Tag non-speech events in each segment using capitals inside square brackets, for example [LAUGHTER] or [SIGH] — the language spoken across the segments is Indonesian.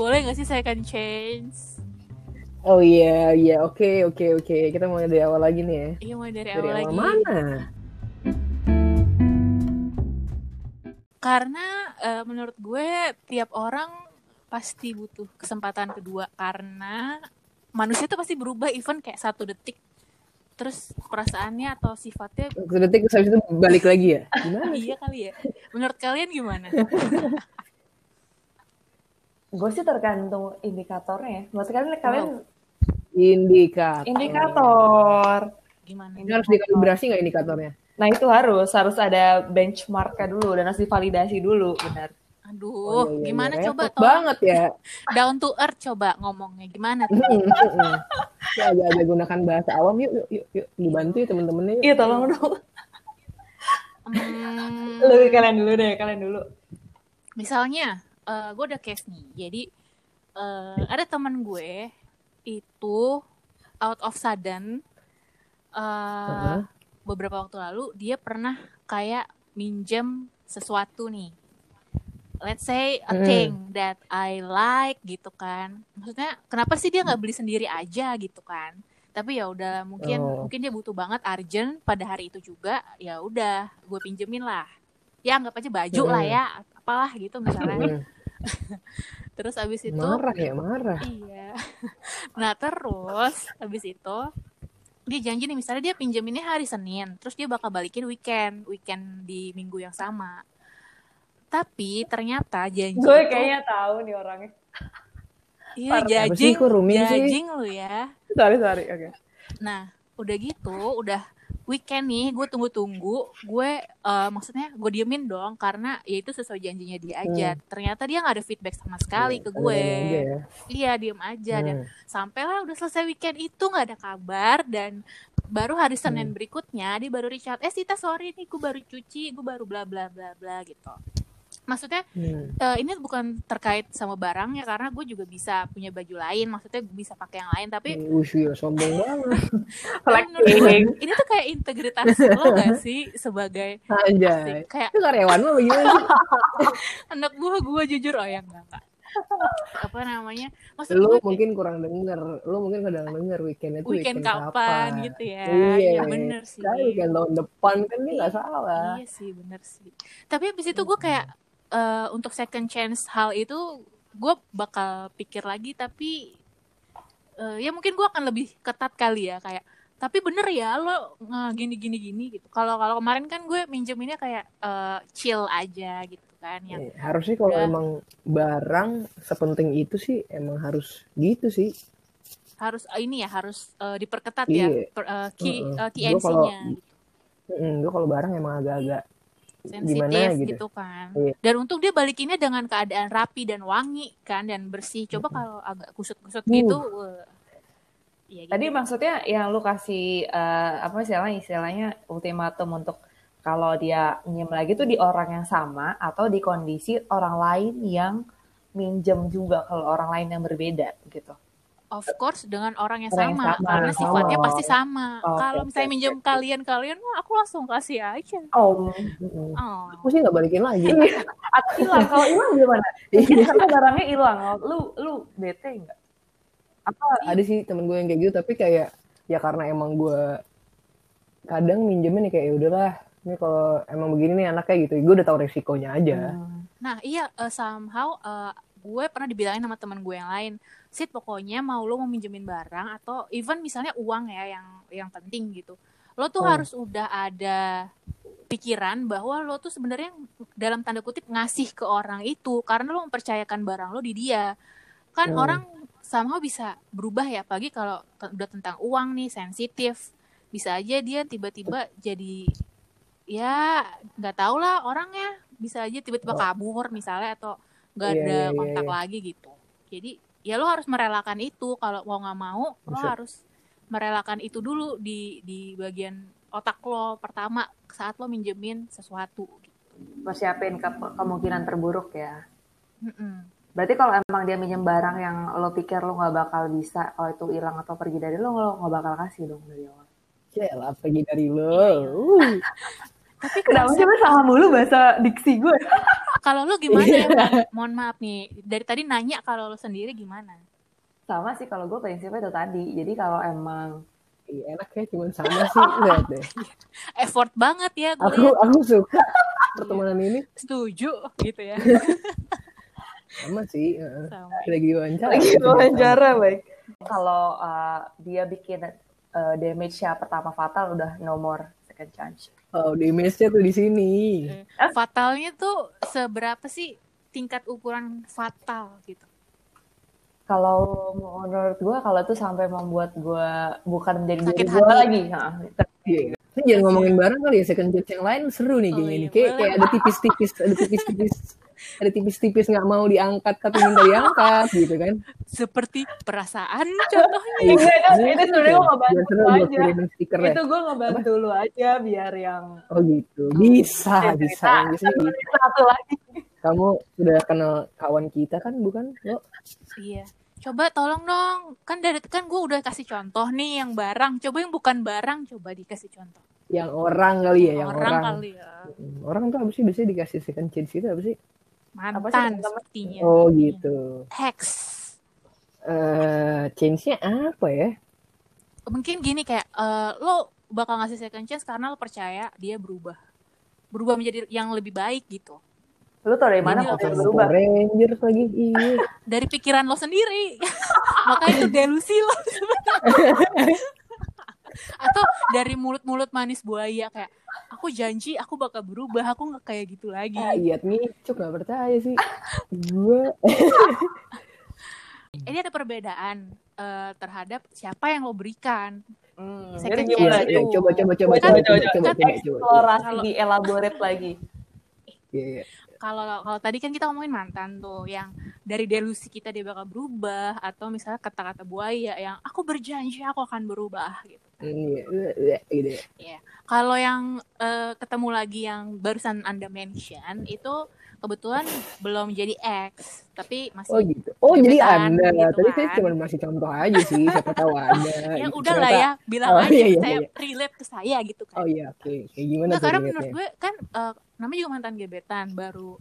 boleh nggak sih second chance Oh iya, iya, oke, oke, oke. Kita mulai dari awal lagi nih ya. iya mulai dari, Dari awal awal lagi mana? karena eh, menurut gue tiap orang pasti butuh kesempatan kedua karena manusia tuh pasti berubah even kayak satu detik terus perasaannya atau sifatnya Satu detik terus habis itu balik lagi ya? [LAUGHS] Gimana? iya kali ya menurut kalian gimana [LAUGHS] Gue sih tergantung indikatornya ya. Maksudnya kalian, kalian Indikator. indikator. gimana Ini harus dikalibrasi nggak indikatornya? Nah itu harus harus ada benchmarknya dulu dan harus divalidasi dulu, benar. aduh Oh, iya, iya, gimana iya. coba tolong banget ya. [LAUGHS] down to earth coba ngomongnya gimana tuh? Ya, agak-agak gunakan bahasa awam yuk, yuk, yuk, yuk. Dibantu ya temen-temennya. Iya tolong dong. Hmm, Lu kalian dulu deh, kalian dulu. misalnya gue ada case nih jadi eh, ada teman gue itu out of sudden eh, Heeh. beberapa waktu lalu dia pernah kayak minjem sesuatu nih let's say a thing that I like gitu kan maksudnya kenapa sih dia nggak beli sendiri aja gitu kan tapi ya udah mungkin Oh. mungkin dia butuh banget urgent pada hari itu juga ya udah gue pinjemin lah ya anggap aja baju lah Hmm. ya apalah gitu misalnya. [LAUGHS] terus abis itu Marah ya, marah. iya [LAUGHS] nah terus abis itu dia janji nih misalnya dia pinjeminnya hari Senin terus dia bakal balikin weekend weekend di minggu yang sama tapi ternyata janji Gue itu- kayaknya tahu nih orangnya. [LAUGHS] iya jajing jajing lu ya Sorry sorry, oke. Nah, udah gitu, udah weekend nih, gue tunggu-tunggu, gue eh, maksudnya gue diemin dong karena ya itu sesuai janjinya dia aja. Ternyata dia nggak ada feedback sama sekali ke gue. Ya. Iya, diem aja dan Hmm. sampailah udah selesai weekend itu nggak ada kabar dan baru hari Senin Hmm. berikutnya dia baru reach out, eh Sita sorry nih, gue baru cuci, gue baru bla bla bla bla gitu. Maksudnya Hmm. eh, ini bukan terkait sama barangnya karena gue juga bisa punya baju lain, maksudnya gue bisa pakai yang lain tapi Wush, ya, sombong banget. [LAUGHS] Menurut ini tuh kayak integritas lo gak sih sebagai Anjay. kayak Itu karyawan lo bagaimana sih? [LAUGHS] anak buah gue jujur oh ya enggak enggak apa namanya maksud Lu gue mungkin kurang denger. Lu mungkin kadang denger weekend itu weekend kapan gitu ya Iya, ya bener sih Kan weekend tahun depan kan dia nggak salah. iya sih bener sih tapi abis itu gue kayak eh, untuk second chance hal itu gue bakal pikir lagi tapi eh, ya mungkin gue akan lebih ketat kali ya kayak tapi bener ya lo nge- gini gini gini gitu kalau kalau kemarin kan gue minjeminnya kayak eh, chill aja gitu kan yang Iya, harusnya kalau udah- emang barang sepenting itu sih emang harus gitu sih. harus ini ya harus eh, diperketat Iya. ya per, eh, key eh, Gua TNC-nya gitu. gue kalau barang emang agak-agak sensitif gimana gitu. gitu. kan Iya. dan untung dia balikinnya dengan keadaan rapi dan wangi kan dan bersih coba kalau agak kusut-kusut Uh. gitu ya gitu. Tadi maksudnya yang lu kasih eh, apa istilahnya istilahnya ultimatum untuk kalau dia minjem lagi tuh di orang yang sama atau di kondisi orang lain yang minjem juga kalau orang lain yang berbeda gitu. Of course dengan orang yang Orang yang sama, sama, karena sama. sifatnya pasti sama Oh, kalau misalnya oke, minjem oke. kalian-kalian wah aku langsung kasih aja Oh, oh Aku sih nggak balikin lagi. [LAUGHS] atau hilang. Kalau hilang gimana? [LAUGHS] Karena barangnya hilang. Lu lu bete nggak? Apa Ada sih temen gue yang kayak gitu tapi kayak ya karena emang gue kadang minjemin nih kayak ya udahlah ini kalau emang begini nih anaknya gitu gue udah tahu resikonya aja Hmm. Nah iya eh, somehow eh, gue pernah dibilangin sama teman gue yang lain, Sid pokoknya mau lo mau minjemin barang atau even misalnya uang ya yang yang penting gitu, lo tuh Hmm. harus udah ada pikiran bahwa lo tuh sebenarnya dalam tanda kutip ngasih ke orang itu karena lo mempercayakan barang lo di dia. Kan Hmm. orang somehow bisa berubah ya, apalagi kalau udah tentang uang nih sensitif, bisa aja dia tiba-tiba jadi ya nggak tahu lah orangnya bisa aja tiba-tiba kabur misalnya atau nggak Oh. Iya, ada iya, iya, kontak iya. lagi gitu jadi ya lo harus merelakan itu kalau mau nggak mau lo Bisa. harus merelakan itu dulu di di bagian otak lo pertama saat lo minjemin sesuatu gitu. Persiapin ke- kemungkinan terburuk ya. Mm-mm. Berarti kalau emang dia minjem barang yang lo pikir lo nggak bakal bisa, kalau itu hilang atau pergi dari lo, lo nggak bakal kasih dong dari awal. Yalah pergi dari lo [LAUGHS] tapi Kenapa sih lo salah mulu bahasa diksi gue? [LAUGHS] Kalau lu gimana ya, Bang? Mohon maaf nih. Dari tadi nanya kalau lu sendiri gimana? Sama sih kalau gue prinsipnya itu tadi. Jadi kalau emang Iya, enak ya, cuma sama sih. [LAUGHS] Lihat deh. Effort banget ya gue Aku aku suka pertemanan ini setuju gitu ya. [LAUGHS] sama sih. Sama. Lagi wawancara. lagi [LAUGHS] wawancara baik. Kalau uh, dia bikin uh, damage-nya pertama fatal udah no more second chance. Oh, damage-nya tuh di sini. Fatalnya tuh seberapa sih tingkat ukuran fatal gitu? Kalau menurut gue kalau itu sampai membuat gue bukan menjadi Sakit diri gue hati. lagi. Nah, Iya. Ini jangan ngomongin bareng kali ya second chance yang lain seru nih Oh, gini iya, nih. Kayak, kayak ada tipis-tipis, ada tipis-tipis, [LAUGHS] ada tipis-tipis nggak mau diangkat tapi minta diangkat gitu kan. Seperti perasaan contohnya. Iya, kan? Itu sebenarnya gue ngebantu lu aja. ya. itu gue ngebantu lu aja biar yang Oh gitu. Bisa, Iya, bisa. Yang biasanya gitu. satu lagi. Kamu sudah kenal kawan kita kan bukan? Lo Iya. Coba tolong dong. Kan dari kan gue udah kasih contoh nih yang barang. Coba yang bukan barang coba dikasih contoh. yang orang kali ya, yang orang, orang. kali ya. Hmm, Orang tuh apa sih biasanya dikasih second chance itu apa sih? Mantan sepertinya. Oh gitu. Hex. Eh, chance-nya apa ya? Mungkin gini kayak eh, lo bakal ngasih second chance karena lo percaya dia berubah. Berubah menjadi yang lebih baik gitu. Lu tau dari mana sih? berubah? Power Rangers lagi. Iya. Dari pikiran lo sendiri. [LAUGHS] Makanya itu delusi lo. [LAUGHS] Atau dari mulut-mulut manis buaya kayak aku janji aku bakal berubah, aku nggak kayak gitu lagi. Iya, ngicuk gak percaya sih. Gue [LAUGHS] Ini ada perbedaan eh, terhadap siapa yang lo berikan. Hmm, Second jadi Iya, gimana? chance itu. coba coba coba Kan- coba coba coba kan coba coba. Eksplorasi Kalau- di elaborate lagi. [LAUGHS] Iya, iya. Kalau kalau tadi kan kita ngomongin mantan tuh yang dari delusi kita dia bakal berubah atau misalnya kata-kata buaya yang aku berjanji aku akan berubah gitu. Iya, iya, gitu ya. Kalau yang eh, ketemu lagi yang barusan Anda mention itu kebetulan belum jadi ex, tapi masih Oh gitu. Oh jadi Anda. gitu Tadi saya kan. cuma masih contoh aja sih. Siapa tahu [LAUGHS] Anda. ya gitu. udah lah ya, bilang Oh, aja iya, iya, saya iya. relate ke saya gitu kan. Oh iya, oke. Kayak gimana tuh karena menurut gue kan eh, namanya juga mantan gebetan baru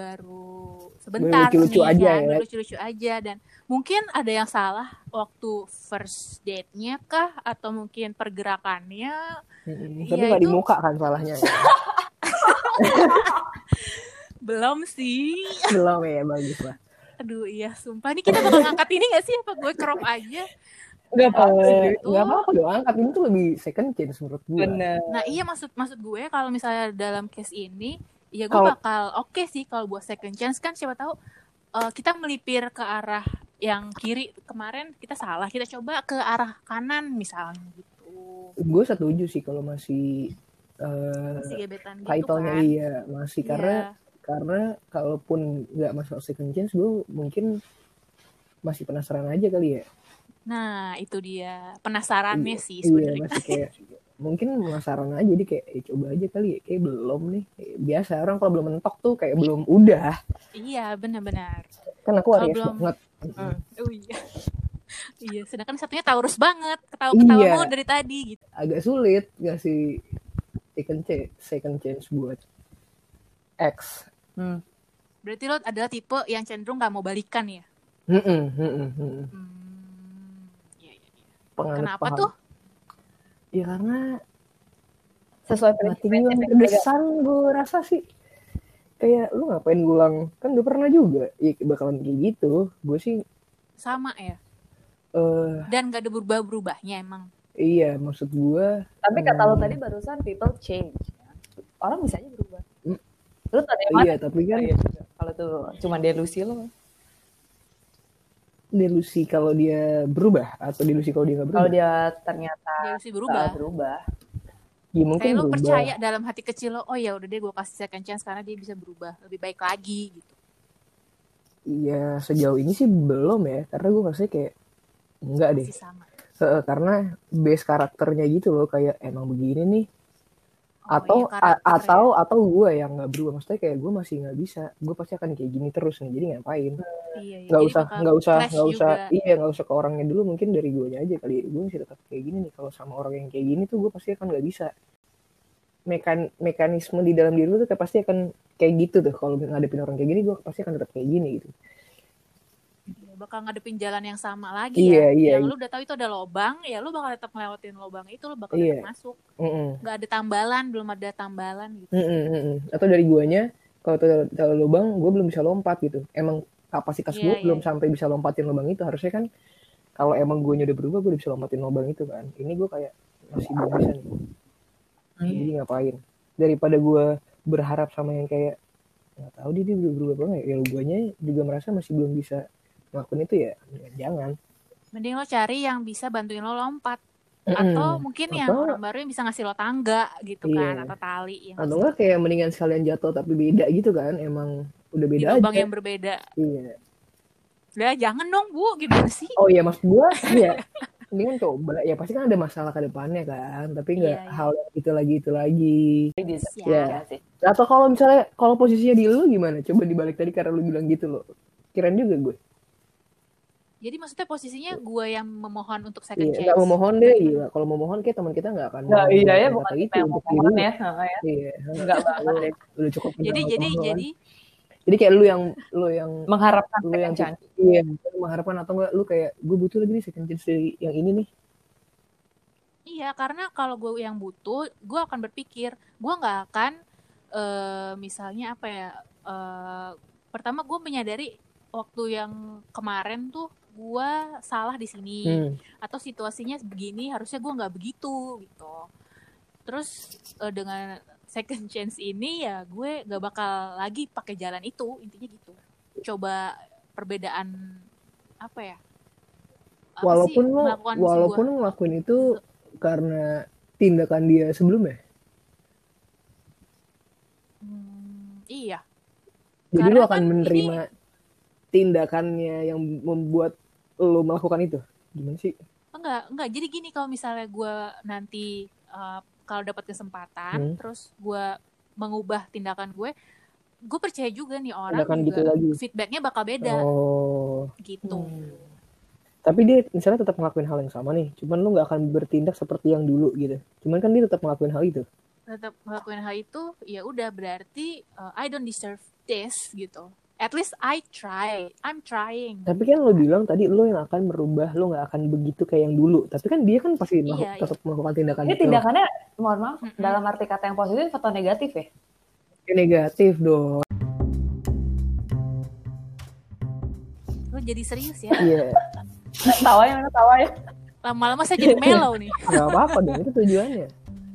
baru sebentar lucu-lucu nih aja kan, ya. baru lucu-lucu aja dan mungkin ada yang salah waktu first date-nya kah atau mungkin pergerakannya. Iya, Tapi nggak di itu- muka kan salahnya. [LAUGHS] belum sih. Belum ya, bagus lah. Aduh iya, sumpah nih kita bakal ngangkat ini gak sih apa gue crop aja? Gak apa-apa. Gitu. Nggak apa-apa dong, angkat ini tuh lebih second chance menurut gue. Bener. Nah iya maksud maksud gue kalau misalnya dalam case ini ya gue bakal oke sih kalau buat second chance. Kan siapa tahu eh, kita melipir ke arah yang kiri. Kemarin kita salah kita coba ke arah kanan misalnya gitu. Gue setuju sih kalau masih eh masih gebetan gitu kan? iya masih. Karena Iya. karena kalaupun nggak masuk second chance gue mungkin masih penasaran aja kali ya. Nah itu dia. Penasarannya Iya, sih iya sebenarnya. masih kayak [LAUGHS] mungkin penasaran aja jadi kayak eh, coba aja kali ya kayak belum nih biasa orang kalau belum mentok tuh kayak belum udah iya benar-benar kan aku Aries belum- banget oh iya [LAUGHS] iya sedangkan satunya Taurus banget ketawa-ketawa Iya. mau dari tadi gitu agak sulit ngasih second chance second chance buat X Hmm. berarti lo adalah tipe yang cenderung gak mau balikan ya Mm-mm, mm-mm, mm-mm. Hmm, iya, iya, iya. Penganut Kenapa paham. tuh? Ya karena Sesuai yang berkesan gue rasa sih kayak lu ngapain ngulang kan udah pernah juga ya bakalan kayak gitu gue sih Sama ya. eh Dan gak ada berubah-berubahnya emang. iya maksud gue Tapi kata lo Hmm. tadi barusan people change. Orang bisa aja berubah. Hmm. Lu mana? iya tapi kan Oh, iya. Kalau tuh cuma delusi lo. Delusi kalau dia berubah atau delusi kalau dia nggak berubah Kalau dia ternyata Dia mesti nggak berubah. berubah. ya mungkin Kayak lo berubah percaya dalam hati kecil lo, oh ya udah deh gue kasih second chance karena dia bisa berubah lebih baik lagi gitu. iya sejauh ini sih belum ya karena gue ngerasa kayak enggak deh Masih sama. Heeh, karena base karakternya gitu loh kayak emang begini nih Oh, atau iya, karakter a- atau atau gue yang nggak berubah. Maksudnya kayak gue masih nggak bisa. Gue pasti akan kayak gini terus nih jadi ngapain? Ya. Iya, iya. nggak Jadi usah nggak usah nggak usah juga. iya nggak usah ke orangnya dulu. Mungkin dari gue aja kali. Gue masih tetap kayak gini nih. Kalau sama orang yang kayak gini tuh gue pasti akan nggak bisa. Mekan mekanisme di dalam diri lu tuh kayak pasti akan kayak gitu tuh. Kalau ngadepin orang kayak gini gue pasti akan tetap kayak gini gitu. Ya, bakal ngadepin jalan yang sama lagi Iya, ya. iya, yang iya. lu udah tahu itu ada lobang, ya lu bakal tetap ngelewatin lobang itu, lu bakal Iya. tetap masuk. Mm-mm. Nggak ada tambalan, belum ada tambalan gitu. Mm-mm, mm-mm. atau dari guanya kalau tuh tahu lubang gue belum bisa lompat gitu emang kapasitas Iya, gue iya, belum iya. sampai bisa lompatin lubang itu harusnya kan kalau emang gue udah berubah gue udah bisa lompatin lubang itu kan ini gue kayak masih belum bisa nih jadi ngapain daripada gue berharap sama yang kayak nggak tahu dia, dia udah berubah apa nggak ya lu guanya juga merasa masih belum bisa ngelakuin itu ya, ya jangan Mending lo cari yang bisa bantuin lo lompat. Mm-mm. Atau mungkin yang Atau- orang baru yang bisa ngasih lo tangga gitu kan. Iya. Atau tali. Yang atau enggak kayak mendingan sekalian jatuh tapi beda gitu kan emang udah di beda lubang aja yang berbeda. iya Udah jangan dong bu, gimana sih? Oh iya maksud gue ya ini kan coba ya pasti kan ada masalah ke depannya kan tapi nggak Iya, iya. hal yang itu lagi itu lagi Bisa. Ya. ya sih. atau kalau misalnya kalau posisinya di lu gimana coba dibalik tadi karena lu bilang gitu loh kirain juga gue Jadi maksudnya posisinya gue yang memohon untuk second iya chance. nggak memohon deh iya kalau memohon kayak teman kita nggak akan Nggak, mau iya ya bukan itu kita yang untuk mohon diri ya. Heeh, ya. iya Enggak banget [LAUGHS] deh. udah cukup Jadi jadi kan. jadi jadi kayak lu yang lu yang Mengharapkan lu yang chance. iya lu mengharapkan atau enggak lu kayak gue butuh lagi nih second chance dari yang ini nih Iya, karena kalau gue yang butuh, gue akan berpikir, gue nggak akan, eh misalnya apa ya, eh pertama gue menyadari waktu yang kemarin tuh gue salah di sini, hmm. atau situasinya begini, harusnya gue nggak begitu gitu. Terus eh, dengan second chance ini ya gue nggak bakal lagi pakai jalan itu, intinya gitu. Coba perbedaan apa ya? Apa sih walaupun lu melakukan walaupun sebuah- ngelakuin itu karena tindakan dia sebelumnya Hmm, iya. jadi Karena lu akan kan menerima tindakannya yang membuat lu melakukan itu gimana sih Enggak, enggak. Jadi gini kalau misalnya gue nanti uh, kalau dapat kesempatan, Hmm. terus gue mengubah tindakan gue, gue percaya juga nih orang Tindakan juga gitu lagi. feedbacknya bakal beda oh gitu. tapi dia misalnya tetap ngelakuin hal yang sama nih cuman lu nggak akan bertindak seperti yang dulu gitu cuman kan dia tetap ngelakuin hal itu Tetap ngelakuin hal itu, ya udah berarti uh, I don't deserve this gitu. At least I try, I'm trying. tapi kan lu bilang tadi lu yang akan merubah lu nggak akan begitu kayak yang dulu tapi kan dia kan pasti Iya, iya. tetap melakukan tindakan Ini itu tindakannya, mohon maaf, Mm-mm. dalam arti kata yang positif atau negatif ya? Ya, negatif dong Lo jadi serius ya? iya [LAUGHS] tawa ya, mana tawa ya? Lama-lama saya jadi mellow nih. [LAUGHS] nggak apa-apa dong itu tujuannya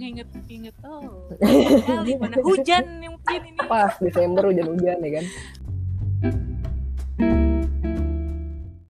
Inget, inget. Oh, [LAUGHS] kali mana hujan nih mungkin ini. pas Desember hujan-hujan ya kan thank you